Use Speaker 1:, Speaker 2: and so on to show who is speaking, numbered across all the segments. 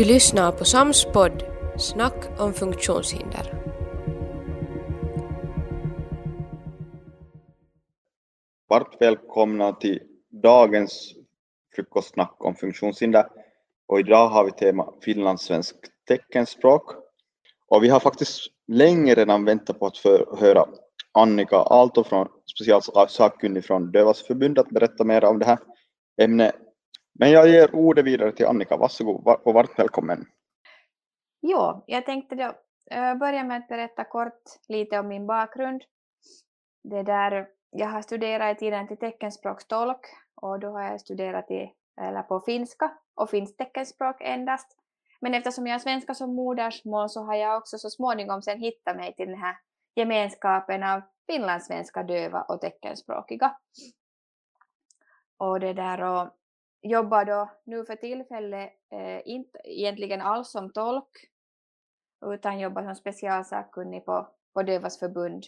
Speaker 1: Du lyssnar på Sams podd Snack om funktionshinder.
Speaker 2: Varmt välkomna till dagens frukostsnack om funktionshinder. Och idag har vi tema finlandssvensk teckenspråk. Och vi har faktiskt länge redan väntat på att få höra Annika Aalto, från specialsakkunnig från Dövas förbund, att berätta mer om det här ämnet. Men jag ger ordet vidare till Annika, varsågod och varmt välkommen.
Speaker 3: Jo, jag tänkte då eh, börja med att berätta kort lite om min bakgrund. Det där, jag har studerat i tiden till teckenspråkstolk och då har jag studerat i, eller på finska och finskt teckenspråk endast. Men eftersom jag har svenska som modersmål så har jag också så småningom sen hittat mig till den här gemenskapen av finlandssvenska döva och teckenspråkiga. Och det där och jobbar då nu för tillfället eh, inte egentligen alls som tolk utan jobbar som specialsakkunnig på, på Dövas förbund.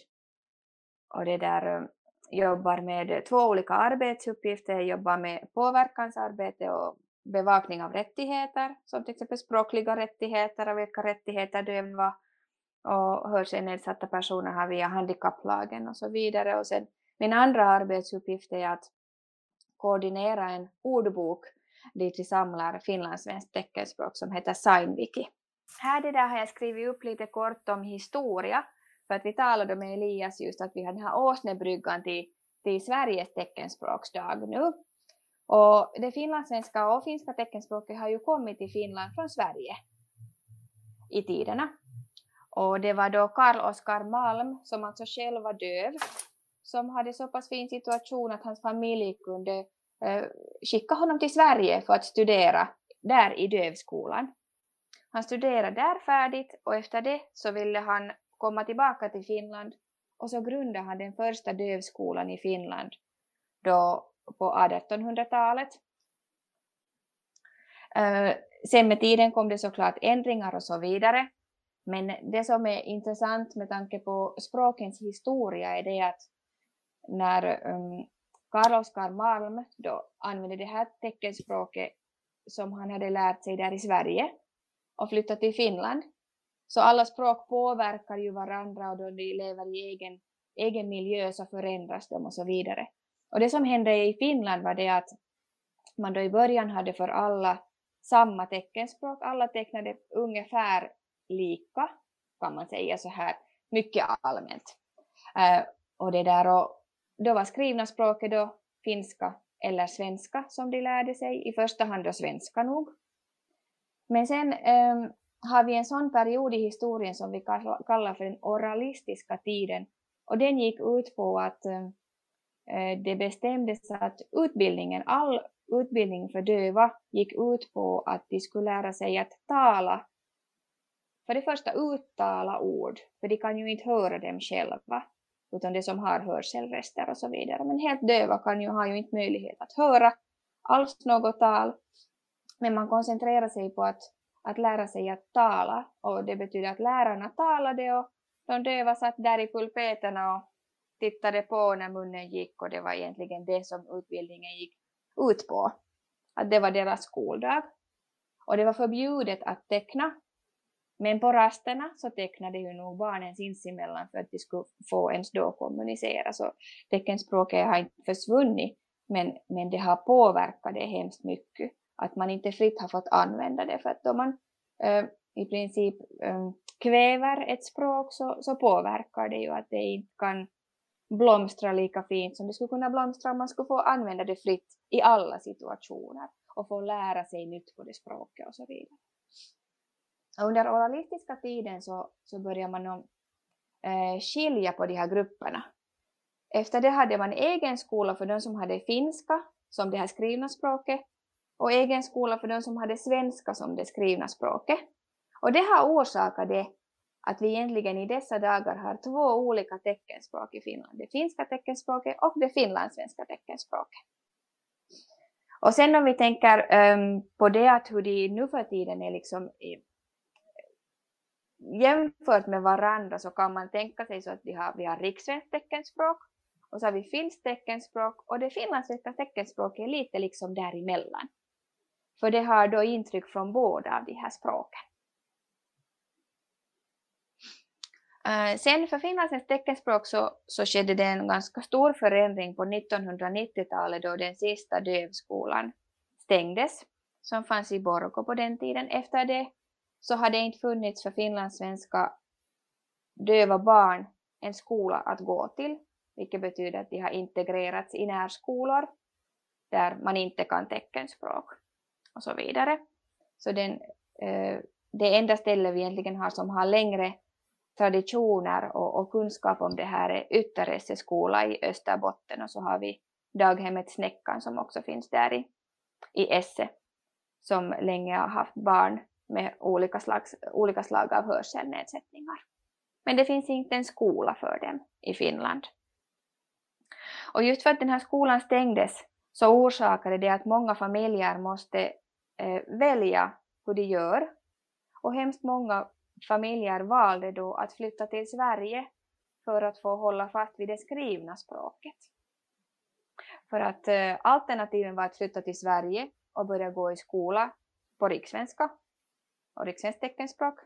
Speaker 3: Och det där eh, jobbar med två olika arbetsuppgifter. Jag jobbar med påverkansarbete och bevakning av rättigheter, som till exempel språkliga rättigheter och vilka rättigheter döva och hörselnedsatta personer har via handikapplagen och så vidare. Och sen min andra arbetsuppgift är att koordinera en ordbok dit vi samlar finlandssvenskt teckenspråk som heter Signwiki. Här det där har jag skrivit upp lite kort om historia, för att vi talade med Elias just att vi har den här åsnebryggan till, till Sveriges teckenspråksdag nu. Och det finlandssvenska och finska teckenspråket har ju kommit till Finland från Sverige i tiderna. Och det var då Karl Oskar Malm, som alltså själv var döv, som hade så pass fin situation att hans familj kunde eh, skicka honom till Sverige för att studera där i dövskolan. Han studerade där färdigt och efter det så ville han komma tillbaka till Finland och så grundade han den första dövskolan i Finland då på 1800-talet. Eh, sen med tiden kom det såklart ändringar och så vidare. Men det som är intressant med tanke på språkens historia är det att när um, Karl Oskar Malm då använde det här teckenspråket som han hade lärt sig där i Sverige och flyttat till Finland. Så alla språk påverkar ju varandra och då de lever i egen, egen miljö så förändras de och så vidare. Och det som hände i Finland var det att man då i början hade för alla samma teckenspråk, alla tecknade ungefär lika, kan man säga så här, mycket allmänt. Uh, och det där och då var skrivna språket då finska eller svenska som de lärde sig, i första hand då svenska nog. Men sen um, har vi en sån period i historien som vi kallar för den oralistiska tiden. Och den gick ut på att um, det bestämdes att utbildningen, all utbildning för döva gick ut på att de skulle lära sig att tala. För det första uttala ord, för de kan ju inte höra dem själva, utan det som har hörselrester och så vidare. Men helt döva kan ju, har ju inte möjlighet att höra alls något tal, men man koncentrerar sig på att, att lära sig att tala, och det betyder att lärarna talade och de döva satt där i pulpeterna och tittade på när munnen gick och det var egentligen det som utbildningen gick ut på. Att det var deras skoldag. Och det var förbjudet att teckna men på rasterna så tecknade ju nog barnen sinsemellan för att de skulle få ens då kommunicera. Så teckenspråket har inte försvunnit, men, men det har påverkat det hemskt mycket. Att man inte fritt har fått använda det, för att då man äh, i princip äh, kväver ett språk så, så påverkar det ju att det inte kan blomstra lika fint som det skulle kunna blomstra om man skulle få använda det fritt i alla situationer och få lära sig nytt på det språket och så vidare. Under oralistiska tiden så, så började man eh, skilja på de här grupperna. Efter det hade man egen skola för de som hade finska som det här skrivna språket och egen skola för de som hade svenska som det skrivna språket. Och det har orsakat det att vi egentligen i dessa dagar har två olika teckenspråk i Finland. Det finska teckenspråket och det finlandssvenska teckenspråket. Och sen om vi tänker um, på det att hur de nu för tiden är liksom jämfört med varandra så kan man tänka sig så att vi har, vi har rikssvenskt teckenspråk och så har vi finskt teckenspråk och det finlandssvenska teckenspråket är lite liksom däremellan. för det har då intryck från båda av de här språken. Eh, sen för finlandssvenskt teckenspråk så, så skedde det en ganska stor förändring på 1990-talet då den sista dövskolan stängdes, som fanns i Borgå på den tiden. Efter det så har det inte funnits för finlandssvenska döva barn en skola att gå till, vilket betyder att de har integrerats i närskolor där man inte kan teckenspråk och så vidare. Så den, eh, det enda stället vi egentligen har som har längre traditioner och, och kunskap om det här är Ytteresse skola i Österbotten och så har vi daghemmet Snäckan som också finns där i, i Esse som länge har haft barn med olika, slags, olika slag av hörselnedsättningar. Men det finns inte en skola för dem i Finland. Och just för att den här skolan stängdes så orsakade det att många familjer måste eh, välja hur de gör. Och hemskt många familjer valde då att flytta till Sverige för att få hålla fast vid det skrivna språket. För att eh, alternativen var att flytta till Sverige och börja gå i skola på rikssvenska och riksens teckenspråk.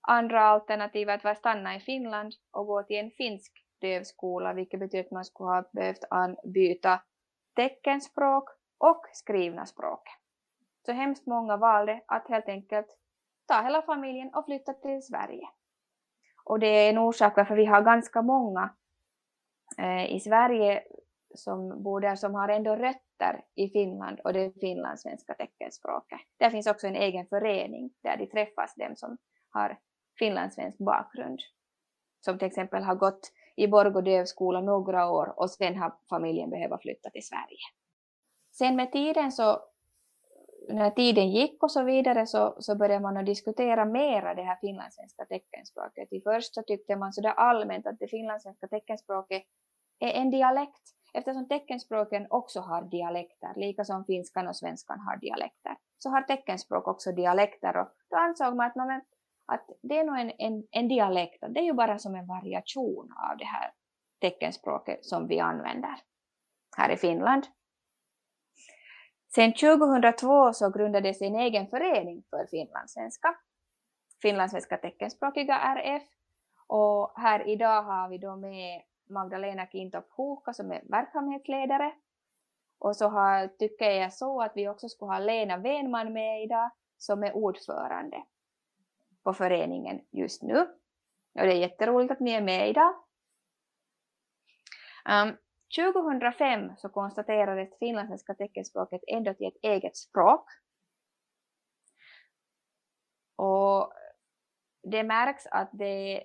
Speaker 3: Andra alternativet var att stanna i Finland och gå till en finsk dövskola, vilket betyder att man skulle ha behövt byta teckenspråk och skrivna språk. Så hemskt många valde att helt enkelt ta hela familjen och flytta till Sverige. Och det är en orsak varför vi har ganska många eh, i Sverige som bor där som har ändå rötter i Finland och det finlandssvenska teckenspråket. Där finns också en egen förening där de träffas, dem som har finlandssvensk bakgrund. Som till exempel har gått i Borgå dövskola några år och sen har familjen behövt flytta till Sverige. Sen med tiden så, när tiden gick och så vidare så, så började man att diskutera mera det här finlandssvenska teckenspråket. I först så tyckte man sådär allmänt att det finlandssvenska teckenspråket är en dialekt eftersom teckenspråken också har dialekter, lika som finskan och svenskan har dialekter, så har teckenspråk också dialekter och då ansåg man att att det är nog en, en, en dialekt, det är ju bara som en variation av det här teckenspråket som vi använder här i Finland. Sen 2002 så grundades en egen förening för finlandssvenska, finlandssvenska teckenspråkiga RF, och här idag har vi då med Magdalena Kintopp Huhka som är verksamhetsledare. Och så har, tycker jag så att vi också skulle ha Lena Wenman med idag som är ordförande på föreningen just nu. Och det är jätteroligt att ni är med idag. Um, 2005 så konstaterades finlandssvenska teckenspråket ändå till ett eget språk. Och det märks att det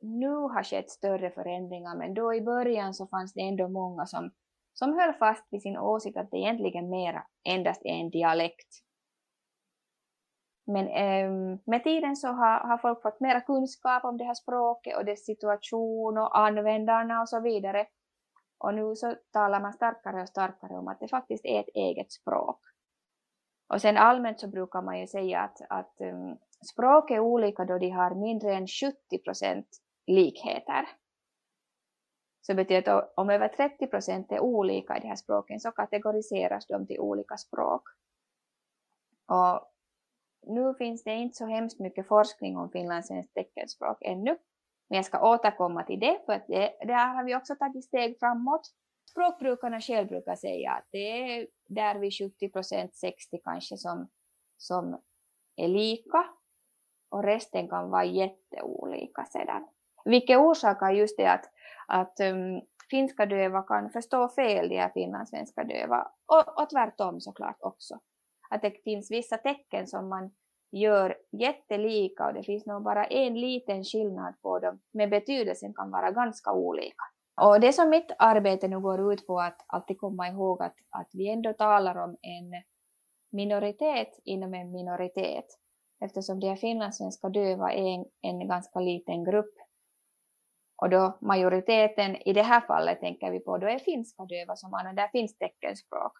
Speaker 3: nu har skett större förändringar, men då i början så fanns det ändå många som, som höll fast vid sin åsikt att det egentligen mera endast är en dialekt men äm, med tiden så har, har folk fått mera kunskap om det här språket och dess situation och användarna och så vidare. Och nu så talar man starkare och starkare om att det faktiskt är ett eget språk. Och sen allmänt så brukar man ju säga att, att um, språk är olika då de har mindre än 70 procent likheter. Så betyder att om över 30 procent är olika i de här språken så kategoriseras de till olika språk. Och nu finns det inte så hemskt mycket forskning om finlandssvenskt teckenspråk ännu. Men jag ska återkomma till det, för att det, där har vi också tagit steg framåt. Språkbrukarna själva brukar säga att det är där vid 70 procent, 60 kanske, som, som är lika. Och resten kan vara jätteolika sedan. Vilket orsakar just det att, att um, finska döva kan förstå fel, de här finlandssvenska döva. Och, och tvärtom såklart också att det finns vissa tecken som man gör jättelika och det finns nog bara en liten skillnad på dem, men betydelsen kan vara ganska olika. Och det som mitt arbete nu går ut på att alltid komma ihåg att, att vi ändå talar om en minoritet inom en minoritet, eftersom de finlandssvenska döva är en, en ganska liten grupp. Och då majoriteten, i det här fallet tänker vi på, då är finska döva som använder finskt teckenspråk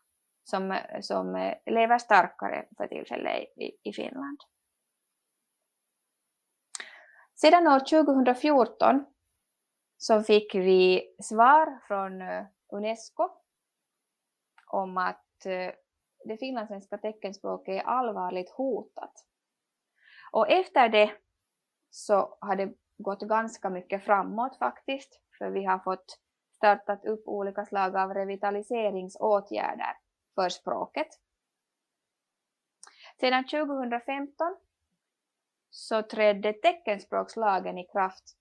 Speaker 3: som, som eh, lever starkare för tillfället i, i Finland. Sedan år 2014 så fick vi svar från eh, Unesco om att eh, det finlandssvenska teckenspråket är allvarligt hotat. Och efter det så har det gått ganska mycket framåt faktiskt, för vi har fått startat upp olika slag av revitaliseringsåtgärder för språket. Sedan 2015 så trädde teckenspråkslagen i kraft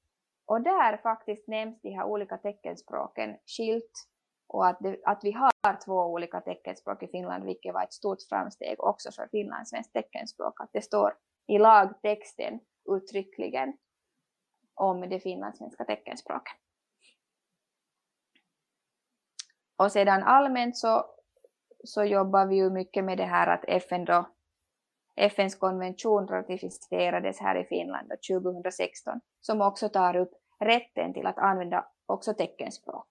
Speaker 3: och där faktiskt nämns de här olika teckenspråken skilt och att, det, att vi har två olika teckenspråk i Finland, vilket var ett stort framsteg också för finlandssvenskt teckenspråk, att det står i lagtexten uttryckligen om det finlandssvenska teckenspråket. Och sedan allmänt så, så jobbar vi ju mycket med det här att FN då, FNs konvention ratificerades här i Finland 2016, som också tar upp rätten till att använda också teckenspråk.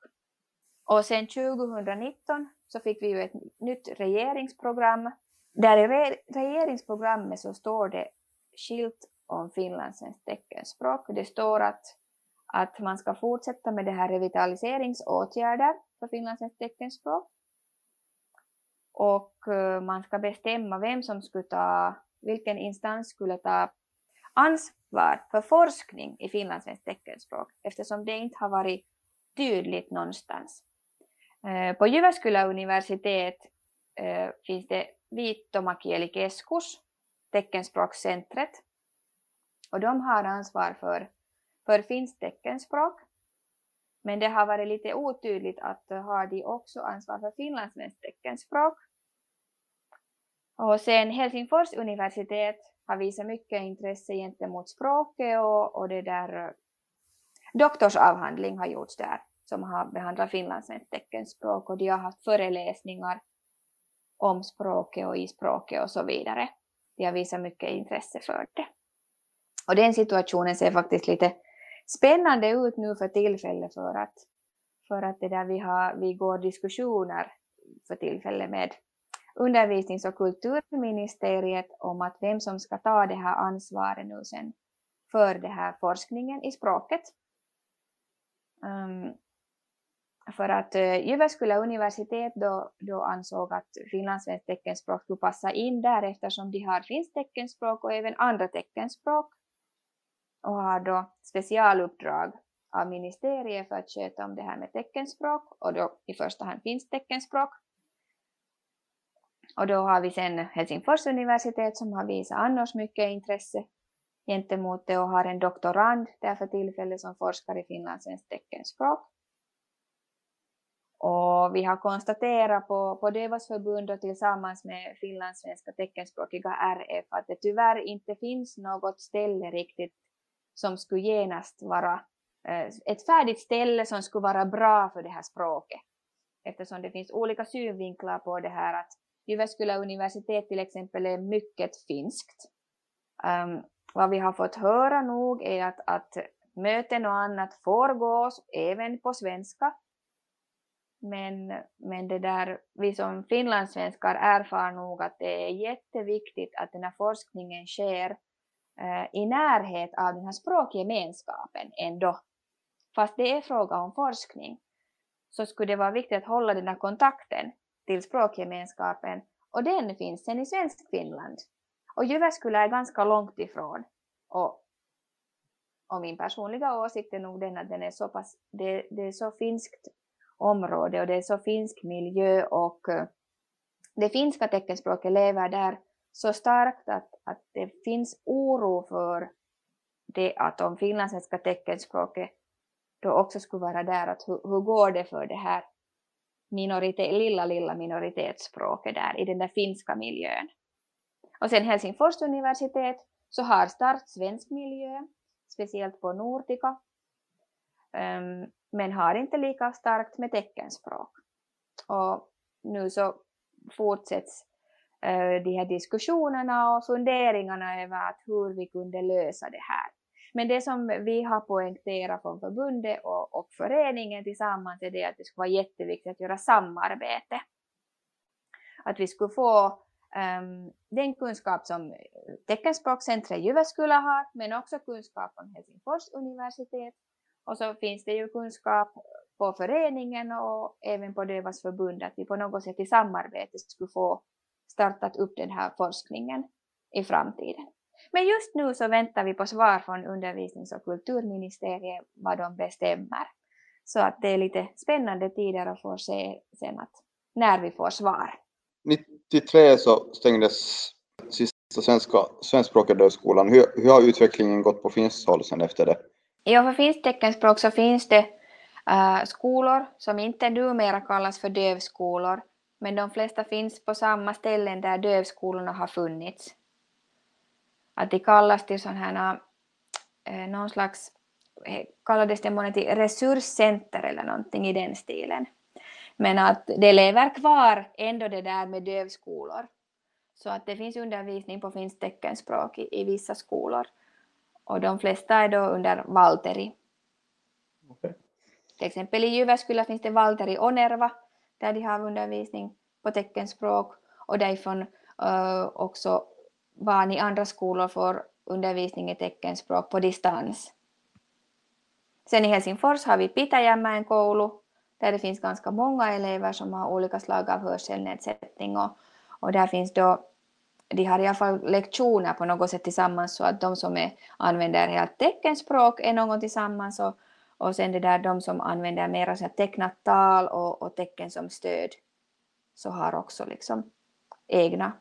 Speaker 3: Och sen 2019 så fick vi ju ett nytt regeringsprogram. Där i regeringsprogrammet så står det skilt om finlandssvenskt teckenspråk. Det står att, att man ska fortsätta med det här revitaliseringsåtgärder för finlandssvenskt teckenspråk. Och eh, man ska bestämma vem som skulle ta, vilken instans skulle ta ansvar för forskning i finlandssvenskt teckenspråk eftersom det inte har varit tydligt någonstans. Eh, på Jyväskylä universitet eh, finns det Viittomakieli-keskus, teckenspråkscentret, och de har ansvar för, för finskt teckenspråk. Men det har varit lite otydligt att eh, har de också ansvar för finlandssvenskt teckenspråk. Och sen Helsingfors universitet har visat mycket intresse gentemot språket och, och det där eh, doktorsavhandling har gjorts där som har behandlat finlandssvenskt teckenspråk och de har haft föreläsningar om språket och i språket och så vidare. De har visat mycket intresse för det. Och den situationen ser faktiskt lite spännande ut nu för tillfället för att, för att det där vi, har, vi går diskussioner för tillfället med undervisnings och kulturministeriet om att vem som ska ta det här ansvaret nu sen för den här forskningen i språket. Um, för att uh, Jyväskylä universitet då, då ansåg att finlandssvenskt teckenspråk skulle passa in där eftersom de har finskt teckenspråk och även andra teckenspråk och har då specialuppdrag av ministeriet för att sköta om det här med teckenspråk och då i första hand finskt teckenspråk. Och då har vi sen Helsingfors universitet som har visat annars mycket intresse gentemot det och har en doktorand där för tillfället som forskar i finlandssvenskt teckenspråk. Och vi har konstaterat på, på Dövas förbund och tillsammans med finlandssvenska teckenspråkiga RF att det tyvärr inte finns något ställe riktigt som skulle genast vara eh, ett färdigt ställe som skulle vara bra för det här språket. Eftersom det finns olika synvinklar på det här att Jyväskylä universitet till exempel är mycket finskt. Um, vad vi har fått höra nog är att, att möten och annat får gås även på svenska. Men, men det där, vi som finlandssvenskar erfar nog att det är jätteviktigt att den här forskningen sker Eh, i närhet av den här språkgemenskapen ändå. Fast det är fråga om forskning så skulle det vara viktigt att hålla den här kontakten till språkgemenskapen och den finns sen i svensk Finland. Och Jyväskylä är ganska långt ifrån. Och, och min personliga åsikt är nog den att den är så pass, det, det är så finskt område och det är så finsk miljö och eh, det finska teckenspråket lever där så starkt att, att det finns oro för det att om finlandssvenska teckenspråket då också skulle vara där, att hur, hur går det för det här minoritet, lilla, lilla minoritetsspråket där i den där finska miljön. Och sen Helsingfors universitet så har starkt svensk miljö, speciellt på Nordica, um, ehm, men har inte lika starkt med teckenspråk. Och nu så fortsätts Eh, de här diskussionerna och funderingarna över att hur vi kunde lösa det här. Men det som vi har poängterat från förbundet och, och föreningen tillsammans är det att det skulle vara jätteviktigt att göra samarbete. Att vi skulle få um, den kunskap som teckenspråkscentret Jyväskylä har, men också kunskap från Helsingfors universitet. Och så finns det ju kunskap på föreningen och även på Dövas förbund att vi på något sätt i samarbete skulle få startat upp den här forskningen i framtiden. Men just nu så väntar vi på svar från undervisnings och kulturministeriet vad de bestämmer. Så att det är lite spännande tider att få se sen att när vi får svar.
Speaker 2: 93 så stängdes sista svenska, svenskspråkiga dövskolan. Hur, hur har utvecklingen gått på finskt håll sen efter det?
Speaker 3: Ja, för finskt teckenspråk så finns det äh, skolor som inte numera kallas för dövskolor, men de flesta finns på samma ställen där dövskolorna har funnits. Att de kallas till sådana här, äh, någon slags, eh, kallades det månne till resurscenter eller någonting i den stilen. Men att det lever kvar ändå det där med dövskolor. Så att det finns undervisning på finskt teckenspråk i, i vissa skolor. Och de flesta är då under Valteri. Okay. Till exempel i Jyväskylä finns det Valteri Onerva där de har undervisning på teckenspråk och därifrån uh, också barn i andra skolor får undervisning i teckenspråk på distans. Sen i Helsingfors har vi Pitäjänmäen koulu där det finns ganska många elever som har olika slag av hörselnedsättning och, och där finns då de har i alla fall lektioner på något sätt tillsammans så att de som är, använder helt teckenspråk är någon tillsammans och, och sen det där de som använder mera så tecknat tal och, och tecken som stöd så har också liksom egna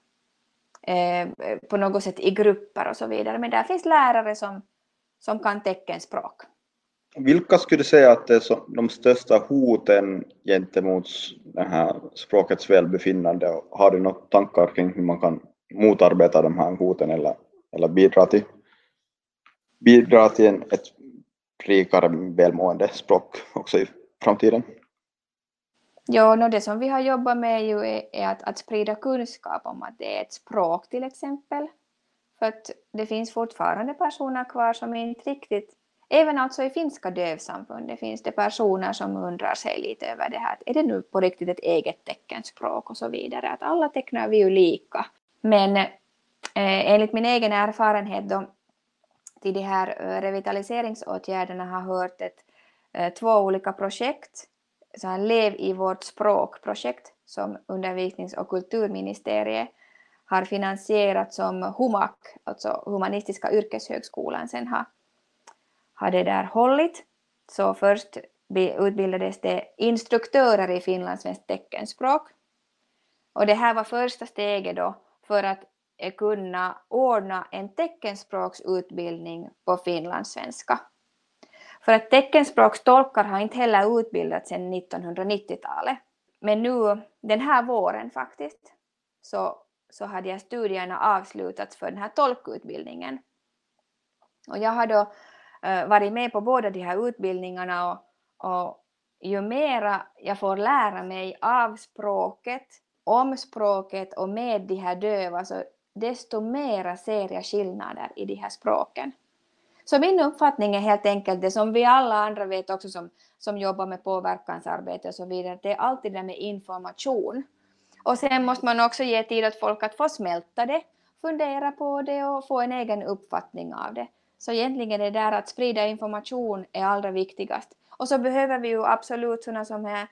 Speaker 3: eh, på något sätt i grupper och så vidare. Men där finns lärare som, som kan teckenspråk.
Speaker 2: Vilka skulle du säga att det är de största hoten gentemot det här språkets välbefinnande? Har du några tankar kring hur man kan motarbeta de här hoten eller, eller bidra till, bidra till en, ett rikare, välmående språk också i framtiden?
Speaker 3: Ja, no, det som vi har jobbat med ju är, är att, att sprida kunskap om att det är ett språk till exempel. För att det finns fortfarande personer kvar som inte riktigt Även alltså i finska dövsamfundet finns det personer som undrar sig lite över det här. Är det nu på riktigt ett eget teckenspråk och så vidare? Att alla tecknar vi ju lika. Men eh, enligt min egen erfarenhet då, till de här eh, revitaliseringsåtgärderna har hört ett, eh, två olika projekt. Så här Lev i vårt språk-projekt som undervisnings och kulturministeriet har finansierat som HUMAK, alltså Humanistiska yrkeshögskolan, sen har, har det där hållit. Så först utbildades det instruktörer i finlandssvenskt teckenspråk. Och det här var första steget då för att kunna ordna en teckenspråksutbildning på finlandssvenska. För att teckenspråkstolkar har inte heller utbildats sedan 1990-talet. Men nu, den här våren faktiskt, så, så hade jag studierna avslutats för den här tolkutbildningen. Och jag har då uh, varit med på båda de här utbildningarna och, och ju mera jag får lära mig av språket om språket och med de här döva, så desto mera ser jag skillnader i de här språken. Så min uppfattning är helt enkelt det som vi alla andra vet också som, som jobbar med påverkansarbete och så vidare, det är alltid det med information. Och sen måste man också ge tid åt folk att få smälta det, fundera på det och få en egen uppfattning av det. Så egentligen är det där att sprida information är allra viktigast. Och så behöver vi ju absolut sådana som är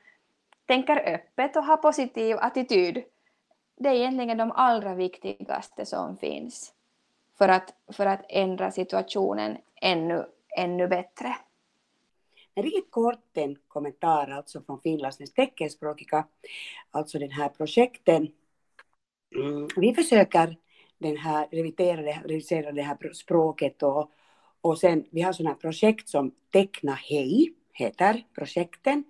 Speaker 3: tänker öppet och har positiv attityd. Det är egentligen de allra viktigaste som finns för att, för att ändra situationen ännu, ännu bättre.
Speaker 4: En riktigt kort en kommentar alltså från Finlands teckenspråkiga, alltså den här projekten. Mm, vi försöker den här, revidera, det, revidera det här språket och, och sen vi har sådana projekt som Teckna hej, heter projekten.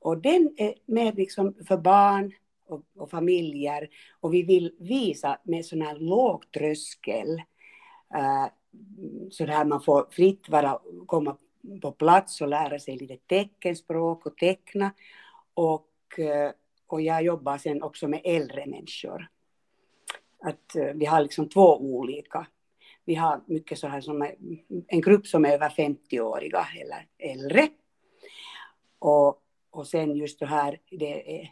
Speaker 4: Och den är mer liksom för barn och, och, familjer och vi vill visa med sån här låg tröskel uh, så där man får fritt vara, komma på plats och lära sig lite teckenspråk och teckna. Och, eh, och jag jobbar sen också med äldre människor. Att eh, vi har liksom två olika. Vi har mycket så här som en grupp som är över 50-åriga eller äldre. Och, och sen just det här, det är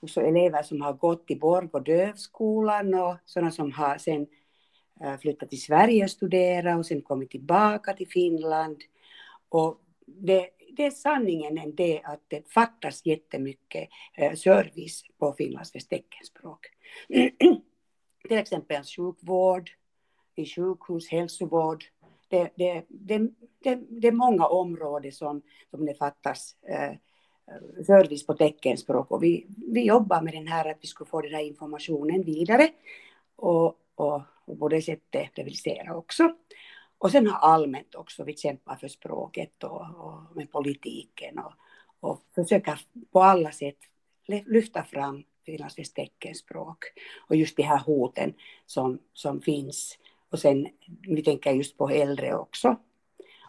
Speaker 4: också elever som har gått i Borg och dövskolan och sådana som har sen eh, flyttat till Sverige och studerat och sen kommit tillbaka till Finland. Och det, det är sanningen än det att det fattas jättemycket eh, service på finlandssvenskt teckenspråk. till exempel sjukvård, i sjukhus, hälsovård. Det, det, det, det, det är många områden som, som det fattas eh, service på teckenspråk och vi, vi jobbar med den här att vi skulle få den här informationen vidare och, och, och på det sättet realisera också. Och sen har allmänt också, vi kämpar för språket och, och med politiken och, och försöker på alla sätt lyfta fram finlandssvenskt teckenspråk och just de här hoten som, som finns. Och sen, vi tänker just på äldre också.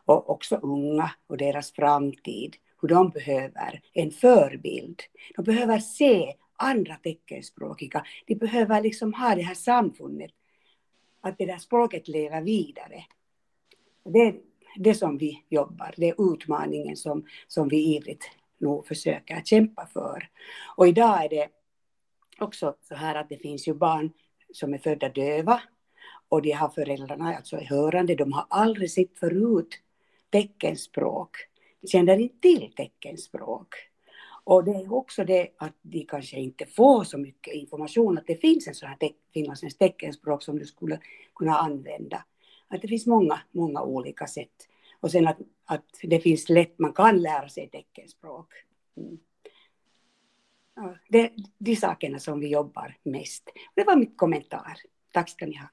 Speaker 4: Och också unga och deras framtid. Hur de behöver en förebild. De behöver se andra teckenspråkiga. De behöver liksom ha det här samfundet. Att det där språket lever vidare. Det är det som vi jobbar, det är utmaningen som, som vi ivrigt nog försöker kämpa för. Och idag är det också så här att det finns ju barn som är födda döva och de har föräldrarna alltså hörande. De har aldrig sett förut teckenspråk. Känner inte till teckenspråk. Och det är också det att de kanske inte får så mycket information att det finns en sån här te finlandssvenskt teckenspråk som du skulle kunna använda. Att det finns många, många olika sätt. Och sen att, att det finns lätt, man kan lära sig teckenspråk. Mm. Ja, det är de sakerna som vi jobbar mest. Det var mitt kommentar. Tack ska ni ha.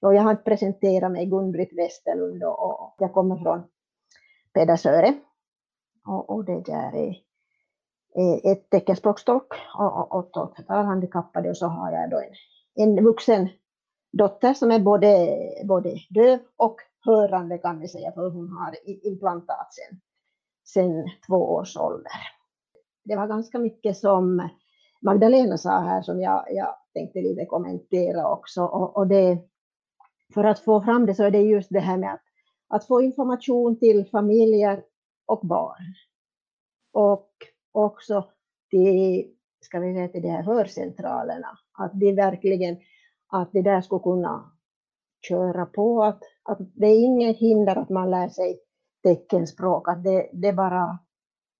Speaker 5: Jag har presenterat mig Gun-Britt Westerlund och jag kommer från Pedersöre. Och, och det där är, är ett teckenspråkstolk och, och, och tolk för talhandikappade och så har jag då en, en vuxen dotter som är både, både döv och hörande kan vi säga, för hon har implantat sen, sen två års ålder. Det var ganska mycket som Magdalena sa här som jag, jag tänkte lite kommentera också. Och, och det, för att få fram det så är det just det här med att, att få information till familjer och barn. Och också till, ska vi säga, till de här hörcentralerna. Att de verkligen, att det där skulle kunna köra på. Att, att det är inget hinder att man lär sig teckenspråk, att det, det bara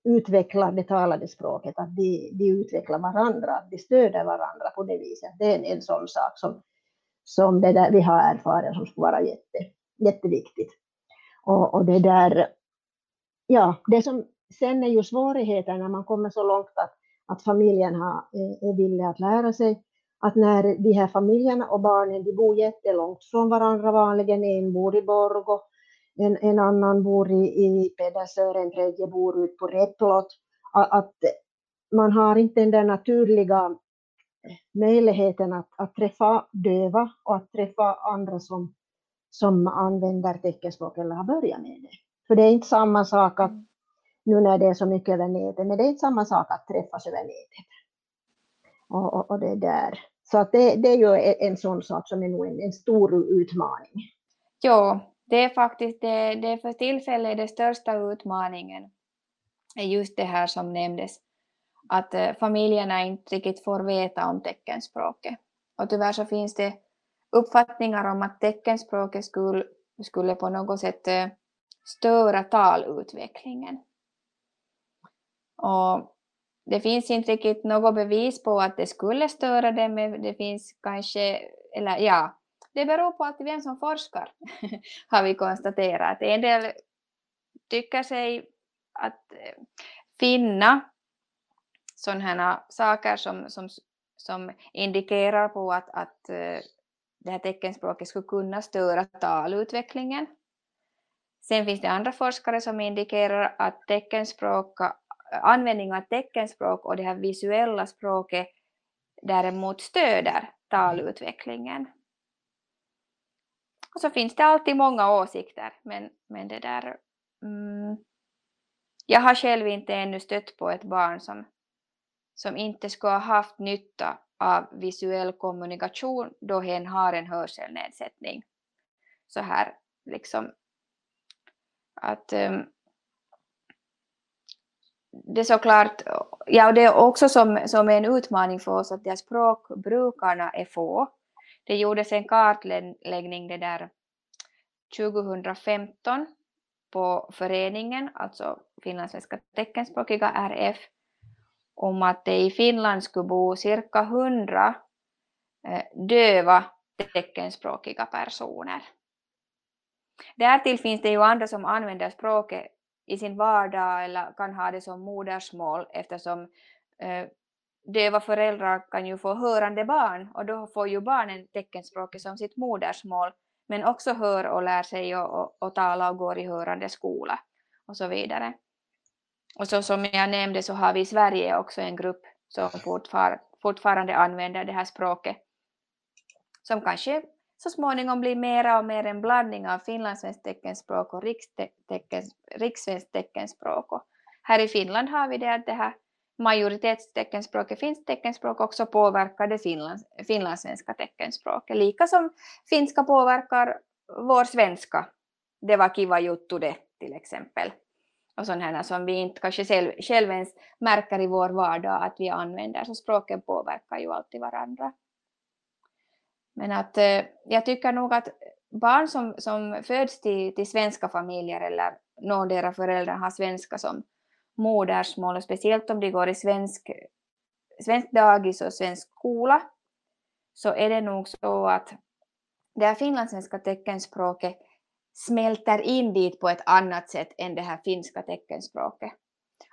Speaker 5: utvecklar det talade språket, att de, de utvecklar varandra, att de stöder varandra på det viset. Det är en, en sån sak som, som det där vi har erfarenhet som skulle vara jätte, jätteviktigt. Och, och det där, ja, det som sen är ju svårigheten när man kommer så långt att, att familjen har, eh, är villig att lära sig, att när de här familjerna och barnen de bor jättelångt från varandra vanligen, en bor i Borgo, en, en annan bor i, i Pedersör, en tredje bor ut på Replot, att man har inte den där naturliga möjligheten att, att träffa döva och att träffa andra som, som använder teckenspråk eller har börjat med det. För det är inte samma sak att, nu när det är så mycket över nätet, men det är inte samma sak att träffas över nätet. Och, och, och det där. Så att det, det är ju en sån sak som är nog en, en stor utmaning.
Speaker 3: Ja, det är faktiskt det, det för tillfället den största utmaningen är just det här som nämndes, att eh, familjerna inte riktigt får veta om teckenspråket. Och tyvärr så finns det uppfattningar om att teckenspråket skulle, skulle på något sätt eh, störa talutvecklingen. Och det finns inte riktigt något bevis på att det skulle störa det, men det finns kanske, eller ja, det beror på att vem som forskar, har vi konstaterat. En del tycker sig att eh, finna sådana saker som, som, som indikerar på att, att eh, det här teckenspråket skulle kunna störa talutvecklingen. Sen finns det andra forskare som indikerar att teckenspråk användning av teckenspråk och det här visuella språket däremot stöder talutvecklingen. Och så finns det alltid många åsikter, men, men det där... Mm, jag har själv inte ännu stött på ett barn som, som inte skulle ha haft nytta av visuell kommunikation då hen har en hörselnedsättning. Så här liksom att um, det är såklart, ja det är också som, som en utmaning för oss att de språkbrukarna är få. Det gjordes en kartläggning det där 2015 på föreningen, alltså finlandssvenska teckenspråkiga RF, om att det i Finland skulle bo cirka 100 eh, döva teckenspråkiga personer. Därtill finns det ju andra som använder språket i sin vardag eller kan ha det som modersmål eftersom eh, döva föräldrar kan ju få hörande barn och då får ju barnen teckenspråket som sitt modersmål men också hör och lär sig och, och, och tala och går i hörande skola och så vidare. Och så som jag nämnde så har vi i Sverige också en grupp som fortfar, fortfarande använder det här språket som kanske så småningom blir mera och mer en blandning av finlandssvenskt teckenspråk och rikssvenskt teckenspråk. Och här i Finland har vi det att det här majoritetsteckenspråket, finskt teckenspråk, också påverkar det finlands, finlandssvenska teckenspråket. Lika som finska påverkar vår svenska. Det var kiva juttu det till exempel. Och sådana som vi inte kanske själv, själv ens märker i vår vardag att vi använder. Så språken påverkar ju alltid varandra. Men att eh, jag tycker nog att barn som, som föds till, till svenska familjer eller någon deras föräldrar har svenska som modersmål, och speciellt om de går i svensk, svensk dagis och svensk skola, så är det nog så att det här finlandssvenska teckenspråket smälter in dit på ett annat sätt än det här finska teckenspråket.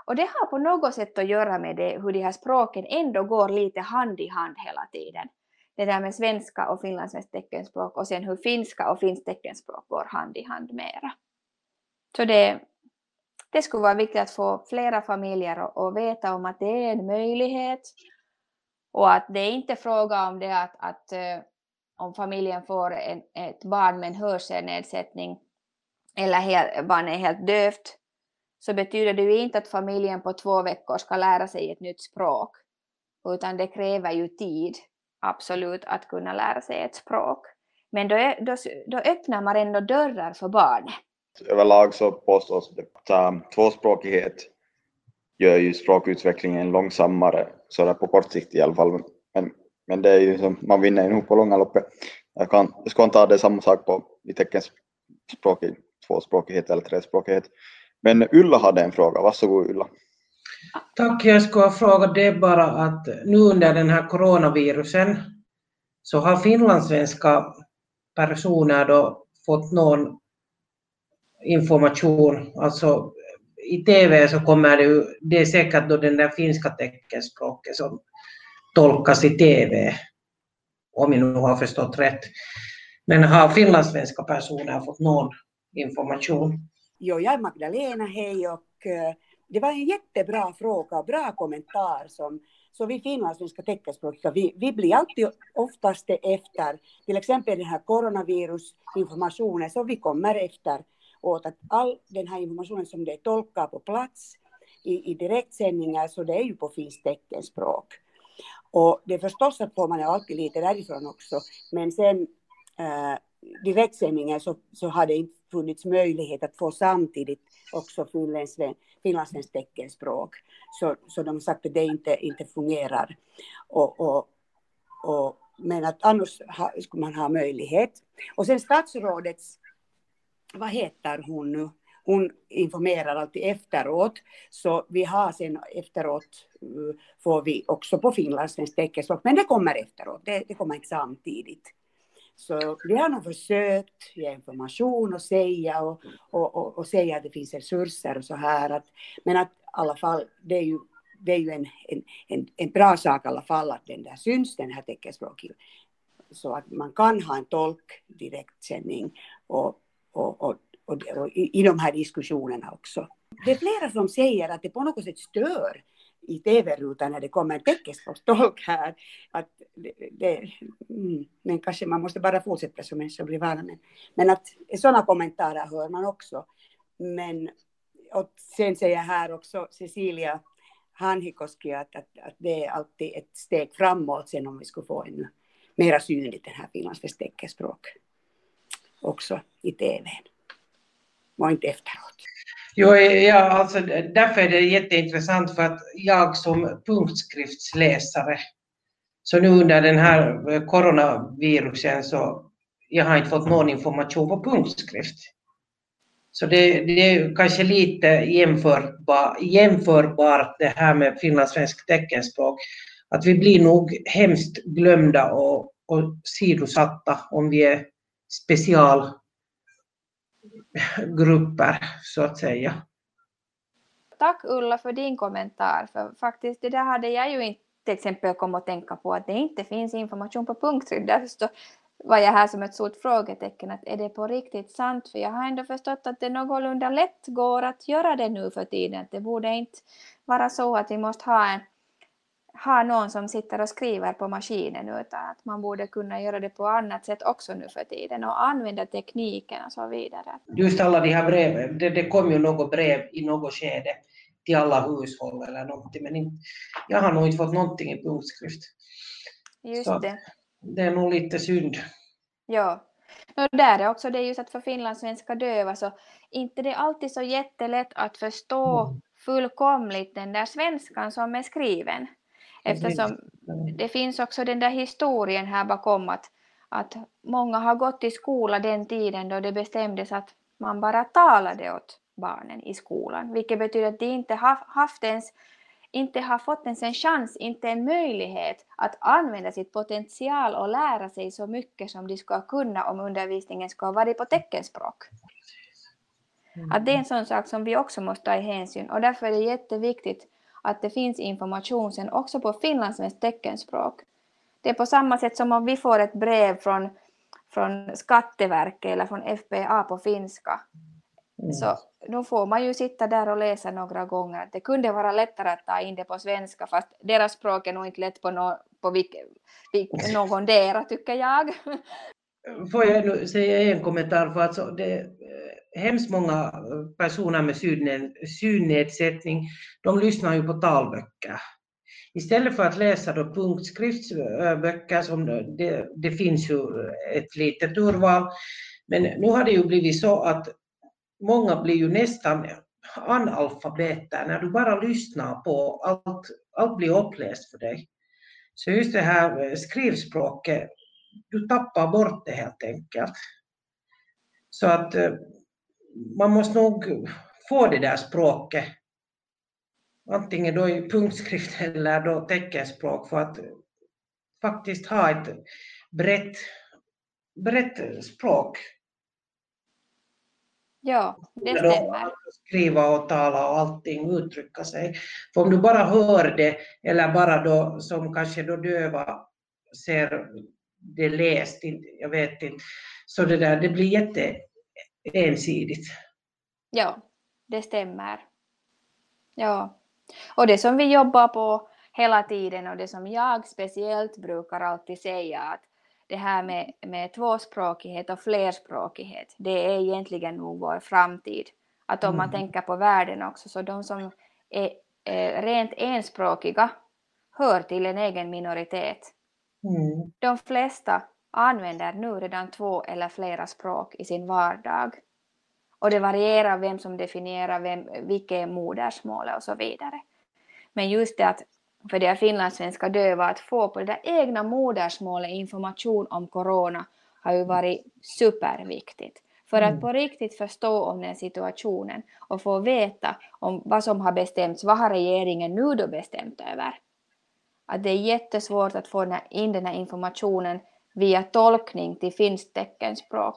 Speaker 3: Och det har på något sätt att göra med det, hur de här språken ändå går lite hand i hand hela tiden. Det där med svenska och finlandssvenskt teckenspråk och sen hur finska och finskt teckenspråk går hand i hand mera. Så det, det skulle vara viktigt att få flera familjer att veta om att det är en möjlighet och att det är inte fråga om det att, att eh, om familjen får en, ett barn med en hörselnedsättning eller helt, barnet är helt dövt så betyder det ju inte att familjen på två veckor ska lära sig ett nytt språk utan det kräver ju tid absolut att kunna lära sig ett språk. Men då, då, då öppnar man ändå dörrar för barnet
Speaker 2: överlag så påstås att um, tvåspråkighet gör ju språkutvecklingen långsammare, så där på kort sikt i alla fall. Men, men det är ju som man vinner ju nog på långa loppet. Jag, kan, jag ska inte ha det samma sak på i teckenspråkig tvåspråkighet eller trespråkighet. Men Ulla hade en fråga, varsågod Ulla.
Speaker 6: Tack, jag skulle fråga det bara att nu under den här coronavirusen så har finlandssvenska personer då fått någon information. Alltså i TV så kommer det ju, det är säkert då den där finska teckenspråket som tolkas i TV, om jag nu har förstått rätt. Men har finlandssvenska personer fått någon information?
Speaker 4: Jo, jag är Magdalena, hej och eh, det var en jättebra fråga och bra kommentar som så vi finlandssvenska teckenspråkiga, vi, vi blir alltid oftast efter, till exempel den här coronavirusinformationen, så vi kommer efter åt att all den här informationen som det är tolkar på plats i, i direktsändningar så det är ju på finskt teckenspråk. Och det är förstås att får man alltid lite därifrån också, men sen eh, direktsändningen så, så har det inte funnits möjlighet att få samtidigt också finlandssvenskt teckenspråk. Så, så de har sagt att det inte, inte fungerar. Och, och, och, men att annars ha, skulle man ha möjlighet. Och sen statsrådets vad heter hon nu? Hon informerar alltid efteråt, så vi har sen efteråt eh, får vi också på finlandssvenskt teckenspråk, men det kommer efteråt, det, det kommer inte samtidigt. Så vi har nog försökt ge information och säga och, och, och, och, säga att det finns resurser och så här. Att, men att i alla fall, det är ju, det är ju en, en, en, en bra sak i alla fall att den där syns, den här teckenspråket. Så att man kan ha en tolk direktsändning och och, och, och, och i, i de här diskussionerna också. Det är flera som säger att det på något sätt stör i tv-rutan när det kommer en teckenspråkstolk här. Att det, det, mm, men kanske man måste bara fortsätta som människor blir vana Men, Men att sådana kommentarer hör man också. Men och sen säger här också Cecilia Hanhikoski att, att, att det är alltid ett steg framåt sen om vi skulle få en mera synligt den här finlandssvensk teckenspråk också i tv. Och inte efteråt.
Speaker 6: Jo, ja, alltså, därför är det jätteintressant för att jag som punktskriftsläsare, så nu under den här eh, coronavirusen så jag har inte fått någon information på punktskrift. Så det, det är kanske lite jämförbar, jämförbart det här med finlandssvensk teckenspråk. Att vi blir nog hemskt glömda och och sidosatta om vi är special grupper, så att säga.
Speaker 3: Tack Ulla för din kommentar, för faktiskt det där hade jag ju inte till exempel kom att tänka på att det inte finns information på punktskrift. Därför var jag här som ett stort frågetecken att är det på riktigt sant? För jag har ändå förstått att det någorlunda lätt går att göra det nu för tiden. Det borde inte vara så att vi måste ha, en, ha någon som sitter och skriver på maskinen utan att man borde kunna göra det på annat sätt också nu för tiden och använda tekniken och så vidare.
Speaker 6: Just alla de här breven, det, det kom ju något brev i något skede till alla hushåll eller någonting men inte, jag har nog inte fått någonting i punktskrift.
Speaker 3: Just så det.
Speaker 6: Det är nog lite synd.
Speaker 3: Ja. Och där är också det just att för finlandssvenska döva så inte det är alltid så jättelätt att förstå mm. fullkomligt den där svenskan som är skriven. Eftersom det finns också den där historien här bakom att, att många har gått i skola den tiden då det bestämdes att man bara talade åt barnen i skolan, vilket betyder att de inte har haft ens inte har fått ens en chans, inte en möjlighet att använda sitt potential och lära sig så mycket som de ska kunna om undervisningen ska vara på teckenspråk. Mm. Att det är en sån sak som vi också måste ta i hänsyn. Och därför är det jätteviktigt att det finns information sen också på finlandssvenskt teckenspråk. Det är på samma sätt som om vi får ett brev från, från Skatteverket eller från FPA på finska. Mm. Så nu får man ju sitta där och läsa några gånger. Det kunde vara lättare att ta in det på svenska fast deras språk är nog inte lätt på, no, på vilk, vilk, någondera tycker jag.
Speaker 6: Får jag nu säga en kommentar för alltså det är hemskt många eh, personer med synnedsättning, de lyssnar ju på talböcker. Istället för att läsa då punktskriftsböcker, som det, det finns ju ett litet urval, men nu har det ju blivit så att många blir ju nästan analfabeter när du bara lyssnar på allt, allt blir uppläst för dig. Så just det här eh, skrivspråket, du tappar bort det helt enkelt. Så att eh, man måste nog få det där språket, antingen då i punktskrift eller då teckenspråk för att faktiskt ha ett brett, brett språk
Speaker 3: Ja, det stämmer.
Speaker 6: Skriva och tala och allting, uttrycka sig. För om du bara hör det, eller bara då som kanske då döva ser det läst, jag vet inte, så det där, det blir jätte ensidigt.
Speaker 3: Ja, det stämmer. Ja, och det som vi jobbar på hela tiden och det som jag speciellt brukar alltid säga att det här med, med tvåspråkighet och flerspråkighet, det är egentligen nog vår framtid. Att om man mm. tänker på världen också, så de som är, är rent enspråkiga hör till en egen minoritet. Mm. De flesta använder nu redan två eller flera språk i sin vardag. Och det varierar vem som definierar vem, vilket är modersmålet och så vidare. Men just det att för de finlandssvenska döva att få på det där egna modersmålet information om corona har ju varit superviktigt. För att mm. på riktigt förstå om den situationen och få veta om vad som har bestämts, vad har regeringen nu då bestämt över? Att det är jättesvårt att få in den här informationen via tolkning till finskt teckenspråk.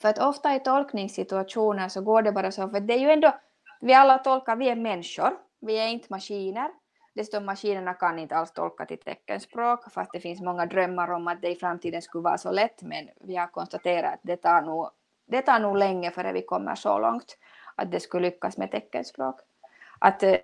Speaker 3: För att ofta i tolkningssituationer så går det bara så, för det är ju ändå, vi alla tolkar, vi är människor, vi är inte maskiner, Dessutom maskinerna kan inte alls tolka till teckenspråk, fast det finns många drömmar om att det i framtiden skulle vara så lätt, men vi har konstaterat att det tar nog, det tar nog länge före vi kommer så långt att det skulle lyckas med teckenspråk. Att eh,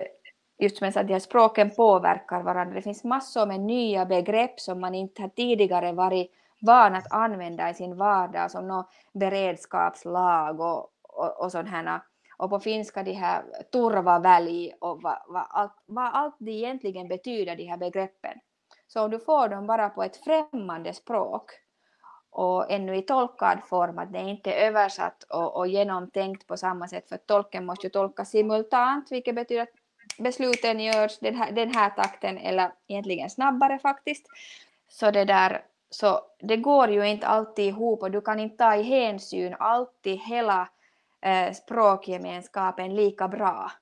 Speaker 3: just som jag sa, de här språken påverkar varandra. Det finns massor med nya begrepp som man inte har tidigare varit van att använda i sin vardag, som någon beredskapslag och, och, och sådana och på finska de här turvavälj och vad, vad, allt, vad allt det egentligen betyder, de här begreppen. Så om du får dem bara på ett främmande språk och ännu i tolkad form, att det inte är översatt och, och genomtänkt på samma sätt, för tolken måste ju tolka simultant, vilket betyder att besluten görs den här, den här takten eller egentligen snabbare faktiskt. Så det där så det går ju inte alltid ihop och du kan inte ta i hänsyn alltid hela eh, språkgemenskapen lika bra.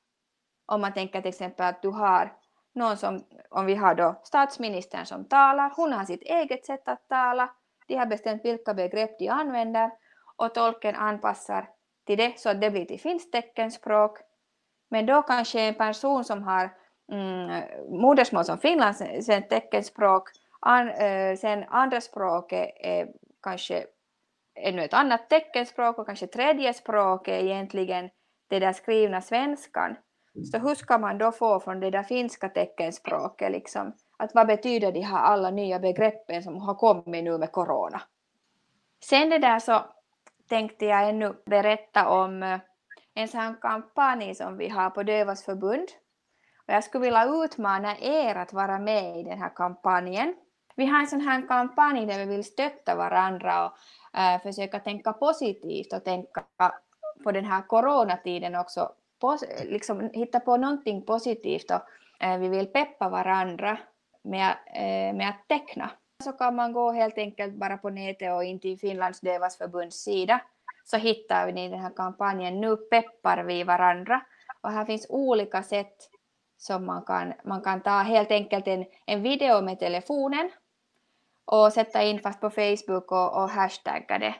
Speaker 3: Om man tänker till exempel att du har någon som, om vi har då statsministern som talar, hon har sitt eget sätt att tala, de har bestämt vilka begrepp de använder och tolken anpassar till det så att det blir till finskt teckenspråk. Men då kanske en person som har mm, modersmål som finlandssvenskt teckenspråk, an, äh, sen andra språket är kanske ännu ett annat teckenspråk och kanske tredje språk är egentligen det där skrivna svenskan. Så hur ska man då få från det där finska teckenspråket liksom, att vad betyder de här alla nya begreppen som har kommit nu med corona? Sen det där så tänkte jag ännu berätta om eh, en sån kampanj som vi har på Dövas förbund. Och jag skulle vilja utmana er att vara med i den här kampanjen. Vi har en sån här kampanj där vi vill stötta varandra och äh, försöka tänka positivt och tänka på den här coronatiden också, liksom hitta på någonting positivt och äh, vi vill peppa varandra med, äh, med att teckna. Så kan man gå helt enkelt bara på nätet och in till Finlands Dövas förbunds sida så hittar ni den här kampanjen Nu peppar vi varandra. Och här finns olika sätt som man kan, man kan ta helt enkelt en, en video med telefonen och sätta in fast på Facebook och, och hashtagga det.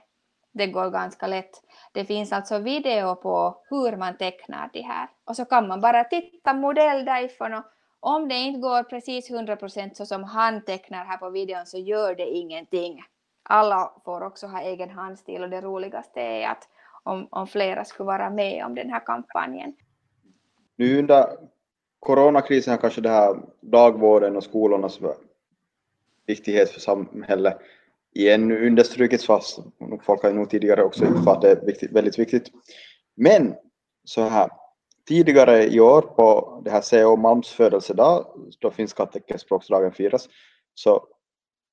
Speaker 3: Det går ganska lätt. Det finns alltså video på hur man tecknar det här. Och så kan man bara titta modell därifrån och om det inte går precis 100% så som han tecknar här på videon så gör det ingenting. Alla får också ha egen handstil och det roligaste är att om, om flera skulle vara med om den här kampanjen.
Speaker 2: Nu under coronakrisen har kanske det här dagvården och skolornas viktighet för samhället igen understrukits fast folk har nog tidigare också uppfattat att det är viktigt, väldigt viktigt. Men så här, tidigare i år på det här CO Malms födelsedag, då finska teckenspråksdagen firas, så,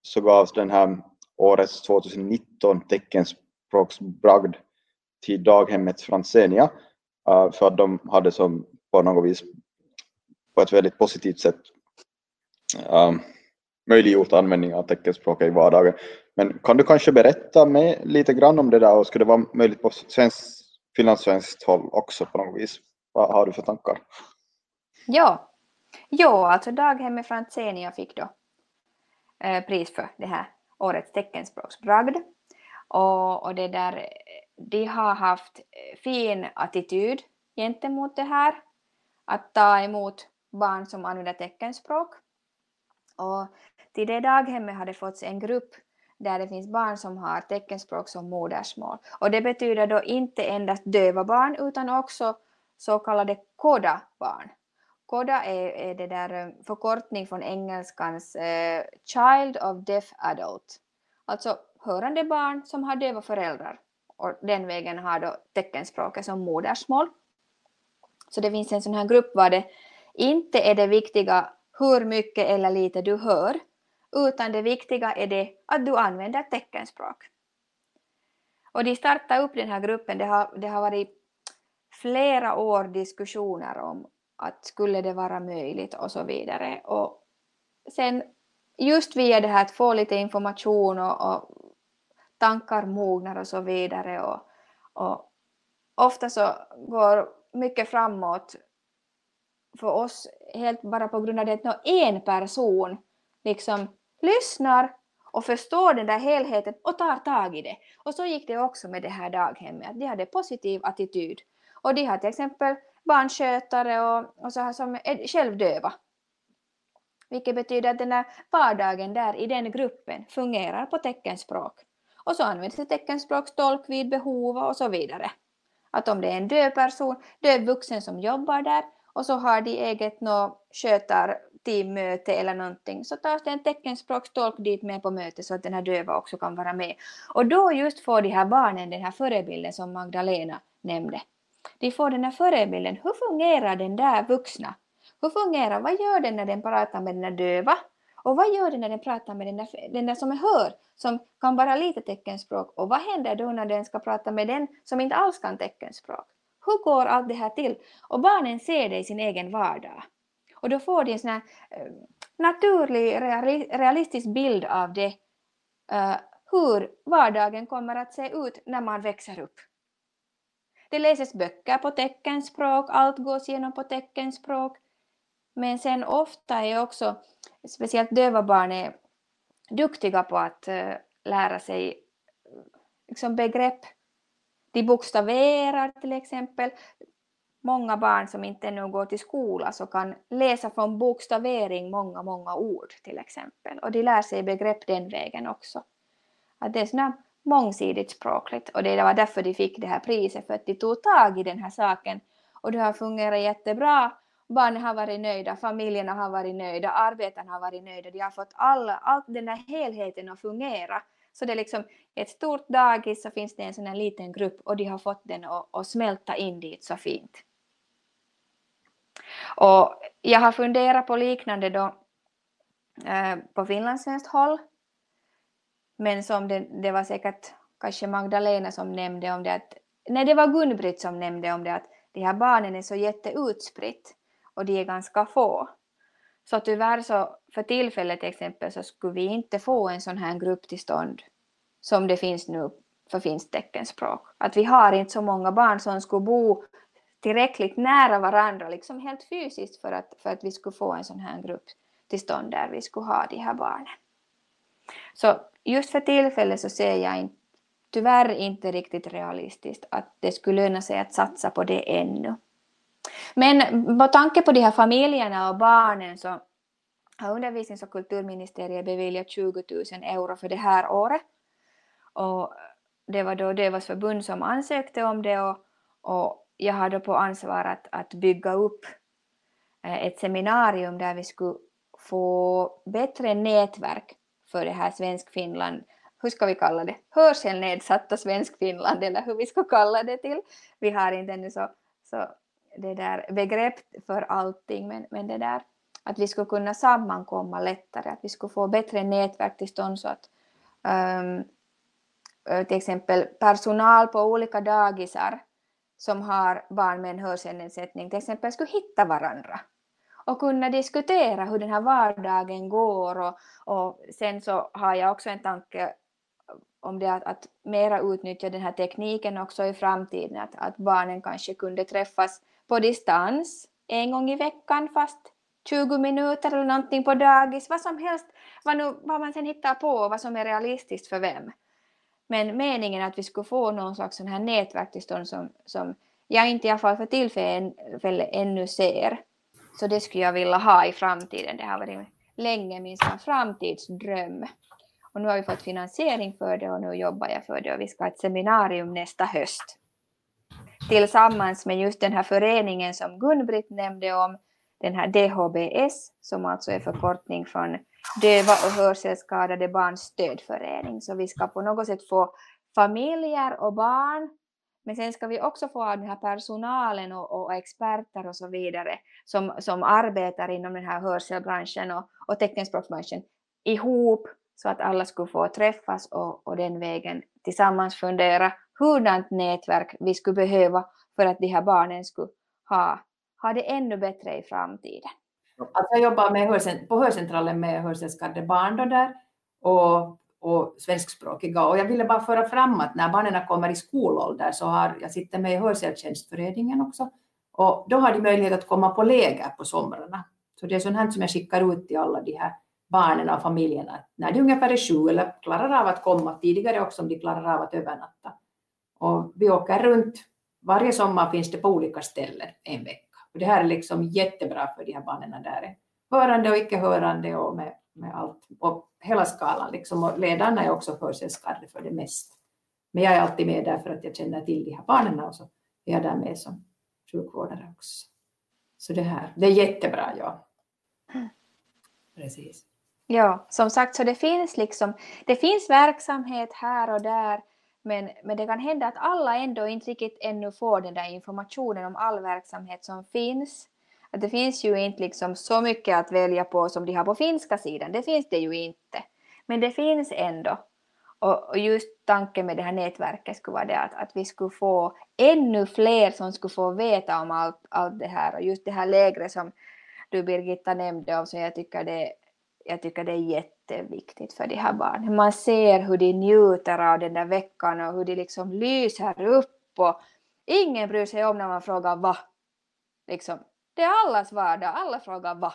Speaker 2: så gavs den här årets 2019 teckenspråksbragd till daghemmet Fransenia eh, för att de hade som på något vis på ett väldigt positivt sätt um, möjliggjort användning av teckenspråket i vardagen. Men kan du kanske berätta med lite grann om det där och skulle det vara möjligt på svensk, finlandssvenskt håll också på något vis? Vad har du för tankar?
Speaker 3: Ja, ja alltså daghemmet Fransenia fick då eh, pris för det här årets teckenspråksbragd. Och, och det där, de har haft fin attityd gentemot det här, att ta emot barn som använder teckenspråk. Och till det daghemmet har det fått en grupp där det finns barn som har teckenspråk som modersmål. Och det betyder då inte endast döva barn utan också så kallade KODA-barn. CODA är, är det där eh, förkortning från engelskans eh, Child of Deaf Adult. Alltså hörande barn som har döva föräldrar och den vägen har då teckenspråket som modersmål. Så det finns en sån här grupp var det inte är det viktiga hur mycket eller lite du hör, utan det viktiga är det att du använder teckenspråk. Och de startade upp den här gruppen, det har, det har varit flera år diskussioner om att skulle det vara möjligt och så vidare. Och sen just via det här att få lite information och, och tankar mognar och så vidare och, och ofta så går mycket framåt för oss helt bara på grund av att en person liksom lyssnar och förstår den där helheten och tar tag i det. Och så gick det också med det här daghemmet, att de hade positiv attityd. Och de har till exempel barnskötare och, och så här som är självdöva. Vilket betyder att den där vardagen där i den gruppen fungerar på teckenspråk. Och så används det teckenspråkstolk vid behov och så vidare. Att om det är en döv person, döv vuxen som jobbar där och så har de eget nå skötarteammöte eller någonting så tas det en teckenspråkstolk dit med på mötet så att den här döva också kan vara med. Och då just får de här barnen den här förebilden som Magdalena nämnde. De får den här förebilden. Hur fungerar den där vuxna? Hur fungerar, vad gör den när den pratar med den där döva? Och vad gör den när den pratar med den där, den där som är hör, som kan bara lite teckenspråk? Och vad händer då när den ska prata med den som inte alls kan teckenspråk? Hur går allt det här till? Och barnen ser det i sin egen vardag. Och då får de en sån här eh, naturlig, realistisk bild av det, eh, hur vardagen kommer att se ut när man växer upp. Det läses böcker på teckenspråk, allt gås igenom på teckenspråk. Men sen ofta är också, speciellt döva barn är duktiga på att eh, lära sig liksom begrepp. De bokstaverar till exempel. Många barn som inte ännu går till skola så kan läsa från bokstavering många, många ord till exempel. Och de lär sig begrepp den vägen också. Att det är såna mångsidigt språkligt och det var därför de fick det här priset för att de tog tag i den här saken och det har fungerat jättebra. Barnen har varit nöjda, familjerna har varit nöjda, arbetarna har varit nöjda. De har fått all, all den här helheten att fungera. Så det är liksom ett stort dagis så finns det en sån här liten grupp och de har fått den att, att smälta in dit så fint. Och jag har funderat på liknande då eh, på finlandssvenskt håll men som det, det var säkert kanske Magdalena som nämnde om det att, nej det var Gun-Britt som nämnde om det att de här barnen är så jätteutspritt och de är ganska få. Så tyvärr så för tillfället till exempel så skulle vi inte få en sån här grupp till stånd som det finns nu för finskt teckenspråk. Att vi har inte så många barn som skulle bo tillräckligt nära varandra, liksom helt fysiskt för att, för att vi skulle få en sån här grupp till stånd där vi skulle ha de här barnen. Så just för tillfället så ser jag in, tyvärr inte riktigt realistiskt att det skulle löna sig att satsa på det ännu. Men med tanke på de här familjerna och barnen så har undervisnings och kulturministeriet beviljat 20 000 euro för det här året. Och det var då Dövas förbund som ansökte om det och, och jag har då på ansvar att, att bygga upp eh, ett seminarium där vi skulle få bättre nätverk för det här Svensk-Finland, hur ska vi kalla det, hörselnedsatta Svensk-Finland eller hur vi ska kalla det till. Vi har inte ännu så, så det där begrepp för allting men, men det där att vi skulle kunna sammankomma lättare, att vi skulle få bättre nätverk till stånd så att um, till exempel personal på olika dagisar som har barn med en hörselnedsättning till exempel skulle hitta varandra och kunna diskutera hur den här vardagen går och, och sen så har jag också en tanke om det att, att mera utnyttja den här tekniken också i framtiden, att, att barnen kanske kunde träffas på distans en gång i veckan fast 20 minuter eller någonting på dagis, vad som helst, vad, nu, vad man sen hittar på, och vad som är realistiskt för vem. Men meningen att vi skulle få någon slags sån här nätverk till stånd som, som jag inte i alla fall för tillfället ännu ser. Så det skulle jag vilja ha i framtiden. Det har varit länge min framtidsdröm. Och nu har vi fått finansiering för det och nu jobbar jag för det och vi ska ha ett seminarium nästa höst. Tillsammans med just den här föreningen som Gun-Britt nämnde om, den här DHBS, som alltså är förkortning från Döva och hörselskadade barns stödförening. Så vi ska på något sätt få familjer och barn men sen ska vi också få den här personalen och, och, experter och så vidare som, som arbetar inom den här hörselbranschen och, och teckenspråksbranschen ihop så att alla skulle få träffas och, och den vägen tillsammans fundera hurdant nätverk vi skulle behöva för att de här barnen skulle ha, ha det ännu bättre i framtiden.
Speaker 7: Alltså jag jobbar med hörcent på hörcentralen med hörselskadade barn då där och och svenskspråkiga. Och jag ville bara föra fram att när barnen kommer i skolålder så har jag sitter med i Hörseltjänstföreningen också och då har de möjlighet att komma på läger på somrarna. Så det är sånt här som jag skickar ut till alla de här barnen och familjerna när de ungefär är sju eller klarar av att komma tidigare också om de klarar av att övernatta. Och vi åker runt, varje sommar finns det på olika ställen en vecka. Och det här är liksom jättebra för de här barnen där hörande och icke hörande och med med allt och hela skalan liksom och ledarna är också hörselskadade för det mesta. Men jag är alltid med där för att jag känner till de här barnen och så är jag där med som sjukvårdare också. Så det här, det är jättebra, ja. Precis.
Speaker 3: Ja, som sagt, så det finns liksom, det finns verksamhet här och där, men, men det kan hända att alla ändå inte riktigt ännu får den där informationen om all verksamhet som finns. Att det finns ju inte liksom så mycket att välja på som de har på finska sidan, det finns det ju inte. Men det finns ändå. Och, just tanken med det här nätverket skulle vara det att, att vi skulle få ännu fler som skulle få veta om allt, allt det här och just det här lägre som du Birgitta nämnde om, så jag tycker det, jag tycker det är jätteviktigt för de här barnen. Man ser hur de njuter av den där veckan och hur de liksom lyser upp och ingen bryr sig om när man frågar vad. Liksom, det är allas vardag, alla frågar va?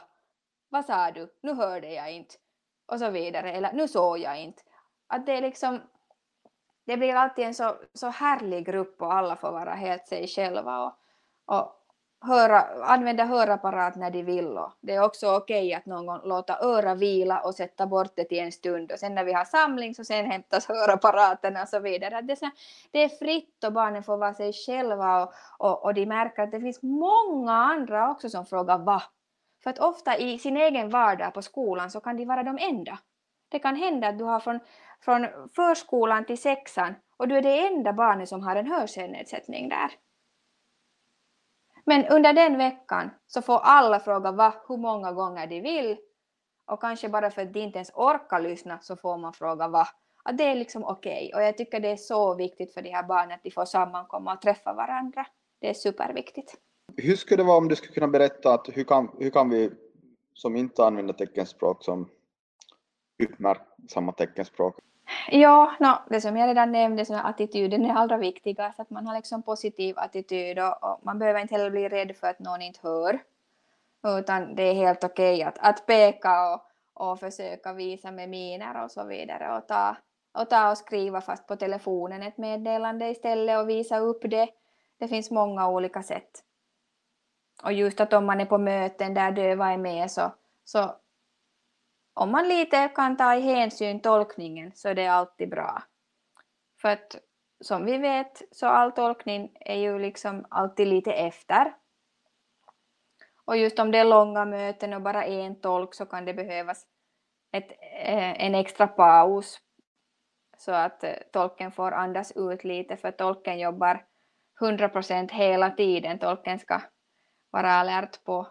Speaker 3: Vad sa du? Nu hörde jag inte. Och så vidare, eller nu såg jag inte. Att det är liksom, det blir alltid en så, så härlig grupp och alla får vara helt sig själva och, och höra, använda hörapparat när de vill. Och det är också okej att någon gång låta öra vila och sätta bort det till en stund och sen när vi har samling så sen hämtas hörapparaterna och så vidare. Det är, så, det är fritt och barnen får vara sig själva och, och, och de märker att det finns många andra också som frågar va. För att ofta i sin egen vardag på skolan så kan de vara de enda. Det kan hända att du har från, från förskolan till sexan och du är det enda barnet som har en hörselnedsättning där. Men under den veckan så får alla fråga va, hur många gånger de vill. Och kanske bara för att de inte ens orkar lyssna så får man fråga va. Att det är liksom okej. Okay. Och jag tycker det är så viktigt för de här barnen att de får sammankomma och träffa varandra. Det är superviktigt.
Speaker 2: Hur skulle det vara om du skulle kunna berätta att hur kan, hur kan vi som inte använder teckenspråk som uppmärksamma teckenspråk?
Speaker 3: Ja, no, det som jag redan nämnde, så attityden är allra viktigast, att man har liksom positiv attityd och, och, man behöver inte heller bli rädd för att någon inte hör, utan det är helt okej okay att, att peka och, och försöka visa med miner och så vidare och ta, och ta och skriva fast på telefonen ett meddelande istället och visa upp det. Det finns många olika sätt. Och just att om man är på möten där döva är med så, så om man lite kan ta i hänsyn tolkningen så är det alltid bra. För att som vi vet så all tolkning är ju liksom alltid lite efter. Och just om det är långa möten och bara en tolk så kan det behövas ett, eh, en extra paus så att eh, tolken får andas ut lite för tolken jobbar 100% hela tiden. Tolken ska vara alert på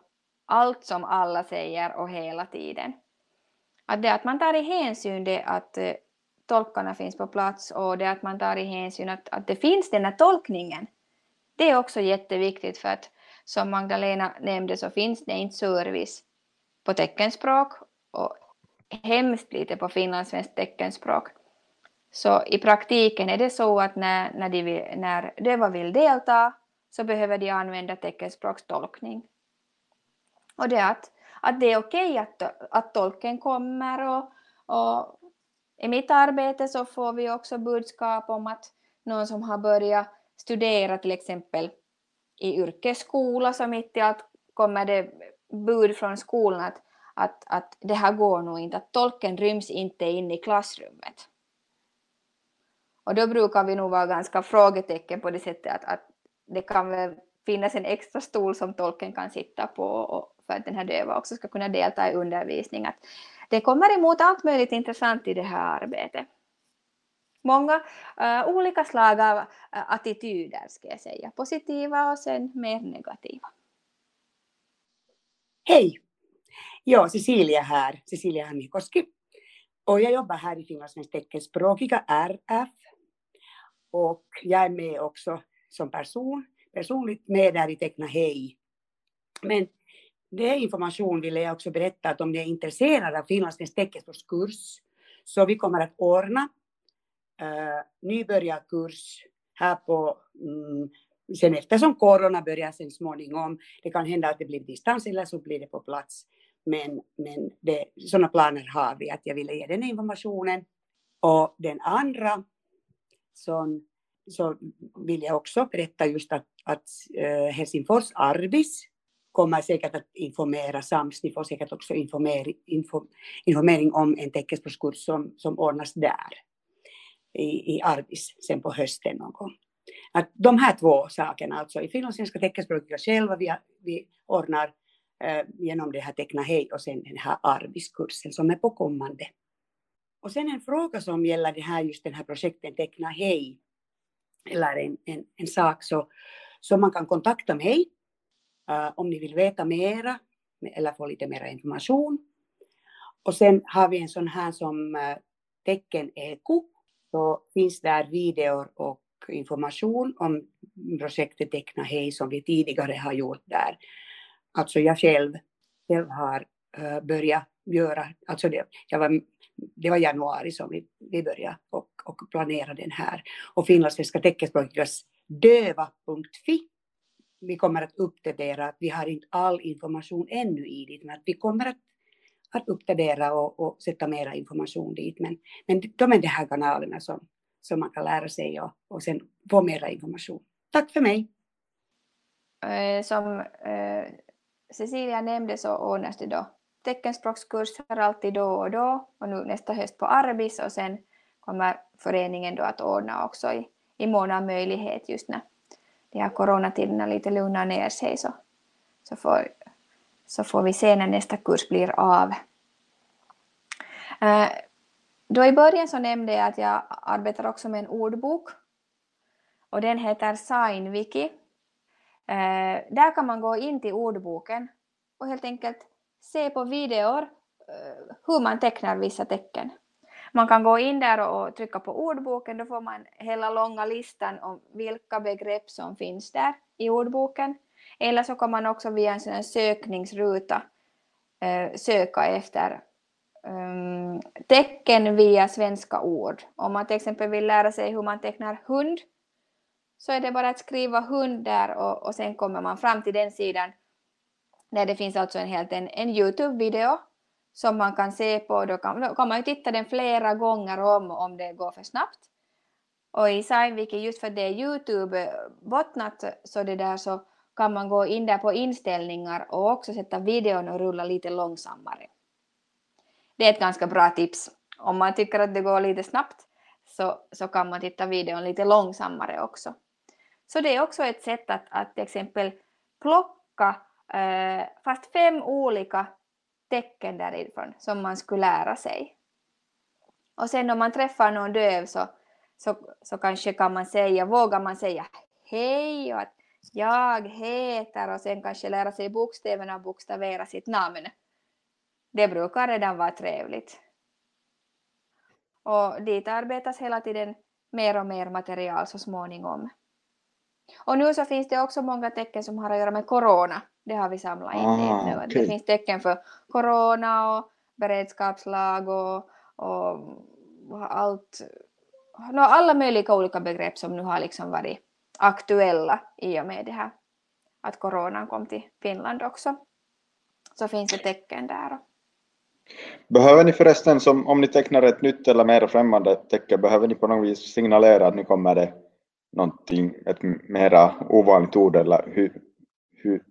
Speaker 3: allt som alla säger och hela tiden. Att det att man tar i hänsyn det att eh, tolkarna finns på plats och det att man tar i hänsyn att, att det finns den här tolkningen. Det är också jätteviktigt för att som Magdalena nämnde så finns det inte service på teckenspråk och hemskt lite på finlandssvenskt teckenspråk. Så i praktiken är det så att när, när, de vill, när döva vill delta så behöver de använda teckenspråkstolkning. Och det att att det är okej okay att, att tolken kommer och, och i mitt arbete så får vi också budskap om att någon som har börjat studera till exempel i yrkesskola så mitt i allt kommer det bud från skolan att, att, att det här går nog inte, att tolken ryms inte in i klassrummet. Och då brukar vi nog vara ganska frågetecken på det sättet att, att det kan väl finnas en extra stol som tolken kan sitta på och, för att den här döva också ska kunna delta i undervisning. Att det kommer emot allt möjligt intressant i det här arbetet. Många uh, olika slag av uh, attityder ska jag säga, positiva och sen mer negativa.
Speaker 4: Hej! Ja, Cecilia här, Cecilia Hammikoski. Och jag jobbar här i Finlands teckenspråkiga RF. Och jag är med också som person, personligt med där i Teckna Hej. Men det är information vill jag också berätta att om ni är intresserade av finlandssvensk teckenspråkskurs så vi kommer att ordna uh, nybörjarkurs här på mm, sen eftersom corona börjar sen småningom. Det kan hända att det blir distans eller så blir det på plats. Men, men det, sådana planer har vi att jag ville ge den informationen. Och den andra så, så vill jag också berätta just att, att uh, Helsingfors Arbis kommer säkert att informera SAMS, ni får säkert också informering, info, informering om en teckenspråkskurs som, som ordnas där i, i Arbis sen på hösten någon gång. Att de här två sakerna, alltså i finlandssvenska teckenspråket själva, vi, vi ordnar eh, genom det här Teckna Hej och sen den här Arbiskursen som är på kommande. Och sen en fråga som gäller det här, just den här projekten Teckna Hej, eller en, en, en sak så, så man kan kontakta mig Uh, om ni vill veta mera eller få lite mera information. Och sen har vi en sån här som uh, tecken eko. Så finns där videor och information om projektet Teckna Hej som vi tidigare har gjort där. Alltså jag själv, själv har uh, börjat göra, alltså det, jag var, det var januari som vi, vi började och, och planera den här. Och finlandssvenska teckenspråkigas döva.fi vi kommer att uppdatera, att vi har inte all information ännu i det. men att vi kommer att, att uppdatera och, och sätta mera information dit. Men, men de är de här kanalerna som, som man kan lära sig och, och sen få mera information. Tack för mig!
Speaker 3: Eh, som eh, Cecilia nämnde så ordnas det då teckenspråkskurser alltid då och då och nu nästa höst på Arbis och sen kommer föreningen då att ordna också i, i mån av möjlighet just när de här coronatiderna lite lugnar ner sig så, så, får, så får vi se när nästa kurs blir av. Eh, då i början så nämnde jag att jag arbetar också med en ordbok och den heter Signwiki. Eh, där kan man gå in till ordboken och helt enkelt se på videor eh, hur man tecknar vissa tecken. Man kan gå in där och trycka på ordboken, då får man hela långa listan om vilka begrepp som finns där i ordboken. Eller så kan man också via en sån sökningsruta eh, söka efter um, tecken via svenska ord. Om man till exempel vill lära sig hur man tecknar hund så är det bara att skriva hund där och, och sen kommer man fram till den sidan där det finns alltså en, helt en, en Youtube-video som man kan se på. Då kan, då kan man ju titta den flera gånger om om det går för snabbt. Och i Signwiki, just för det är Youtube-bottnat eh, så det där så kan man gå in där på inställningar och också sätta videon och rulla lite långsammare. Det är ett ganska bra tips. Om man tycker att det går lite snabbt så, så kan man titta videon lite långsammare också. Så det är också ett sätt att, att till exempel plocka eh, fast fem olika tecken därifrån som man skulle lära sig. Och sen om man träffar någon döv så, så, så kanske kan man säga, vågar man säga hej och att jag heter och sen kanske lära sig bokstäverna och bokstavera sitt namn. Det brukar redan vara trevligt. Och dit arbetas hela tiden mer och mer material så småningom. Och nu så finns det också många tecken som har att göra med corona. Det har vi samlat in ah, nu. Okay. Det finns tecken för corona och beredskapslag och, och allt. No, alla möjliga olika begrepp som nu har liksom varit aktuella i och med det här att coronan kom till Finland också. Så finns det tecken där.
Speaker 2: Behöver ni förresten, som, om ni tecknar ett nytt eller mer främmande tecken, behöver ni på något vis signalera att nu kommer det någonting, ett mera ovanligt ord eller hur, hur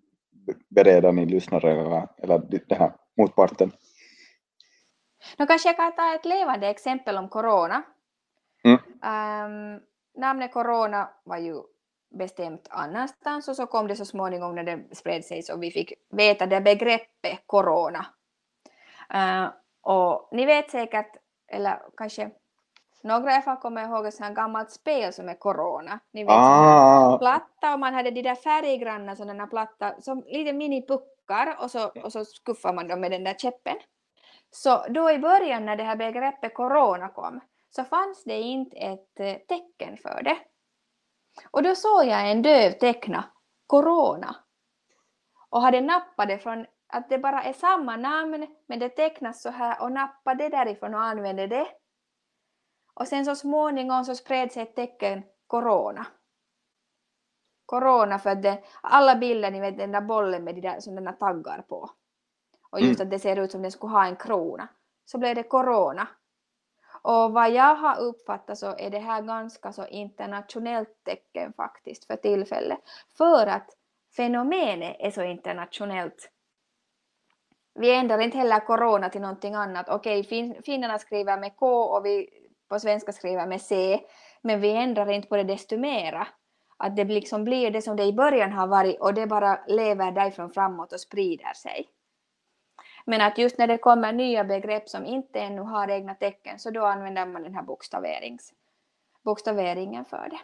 Speaker 2: bereder ni lyssnare eller, eller den här motparten?
Speaker 3: Nu kanske jag kan ta ett levande exempel om corona. Mm. Um, namnet corona var ju bestämt annanstans och så kom det så småningom när det spred sig så vi fick veta det begreppet corona. Uh, och ni vet säkert, eller kanske några fall kommer ihåg ett sånt gammalt spel som är Corona. Ni vet ah. platta och man hade de där färggranna sådana platta, som lite minipuckar och så, och så skuffar man dem med den där käppen. Så då i början när det här begreppet Corona kom så fanns det inte ett eh, tecken för det. Och då såg jag en döv teckna Corona och hade nappat det från att det bara är samma namn men det tecknas så här och nappade därifrån och använde det. Och sen så småningom så spred sig ett tecken corona. Corona för att det, alla bilder, ni vet den där bollen med de där sådana taggar på. Och just mm. att det ser ut som den skulle ha en krona. Så blev det corona. Och vad jag har uppfattat så är det här ganska så internationellt tecken faktiskt för tillfället. För att fenomenet är så internationellt. Vi ändrar inte heller corona till någonting annat. Okej, fin finnarna skriver med K och vi på svenska skriver med C, men vi ändrar inte på det desto mera. Att det liksom blir det som det i början har varit och det bara lever därifrån framåt och sprider sig. Men att just när det kommer nya begrepp som inte ännu har egna tecken så då använder man den här bokstaveringen för det.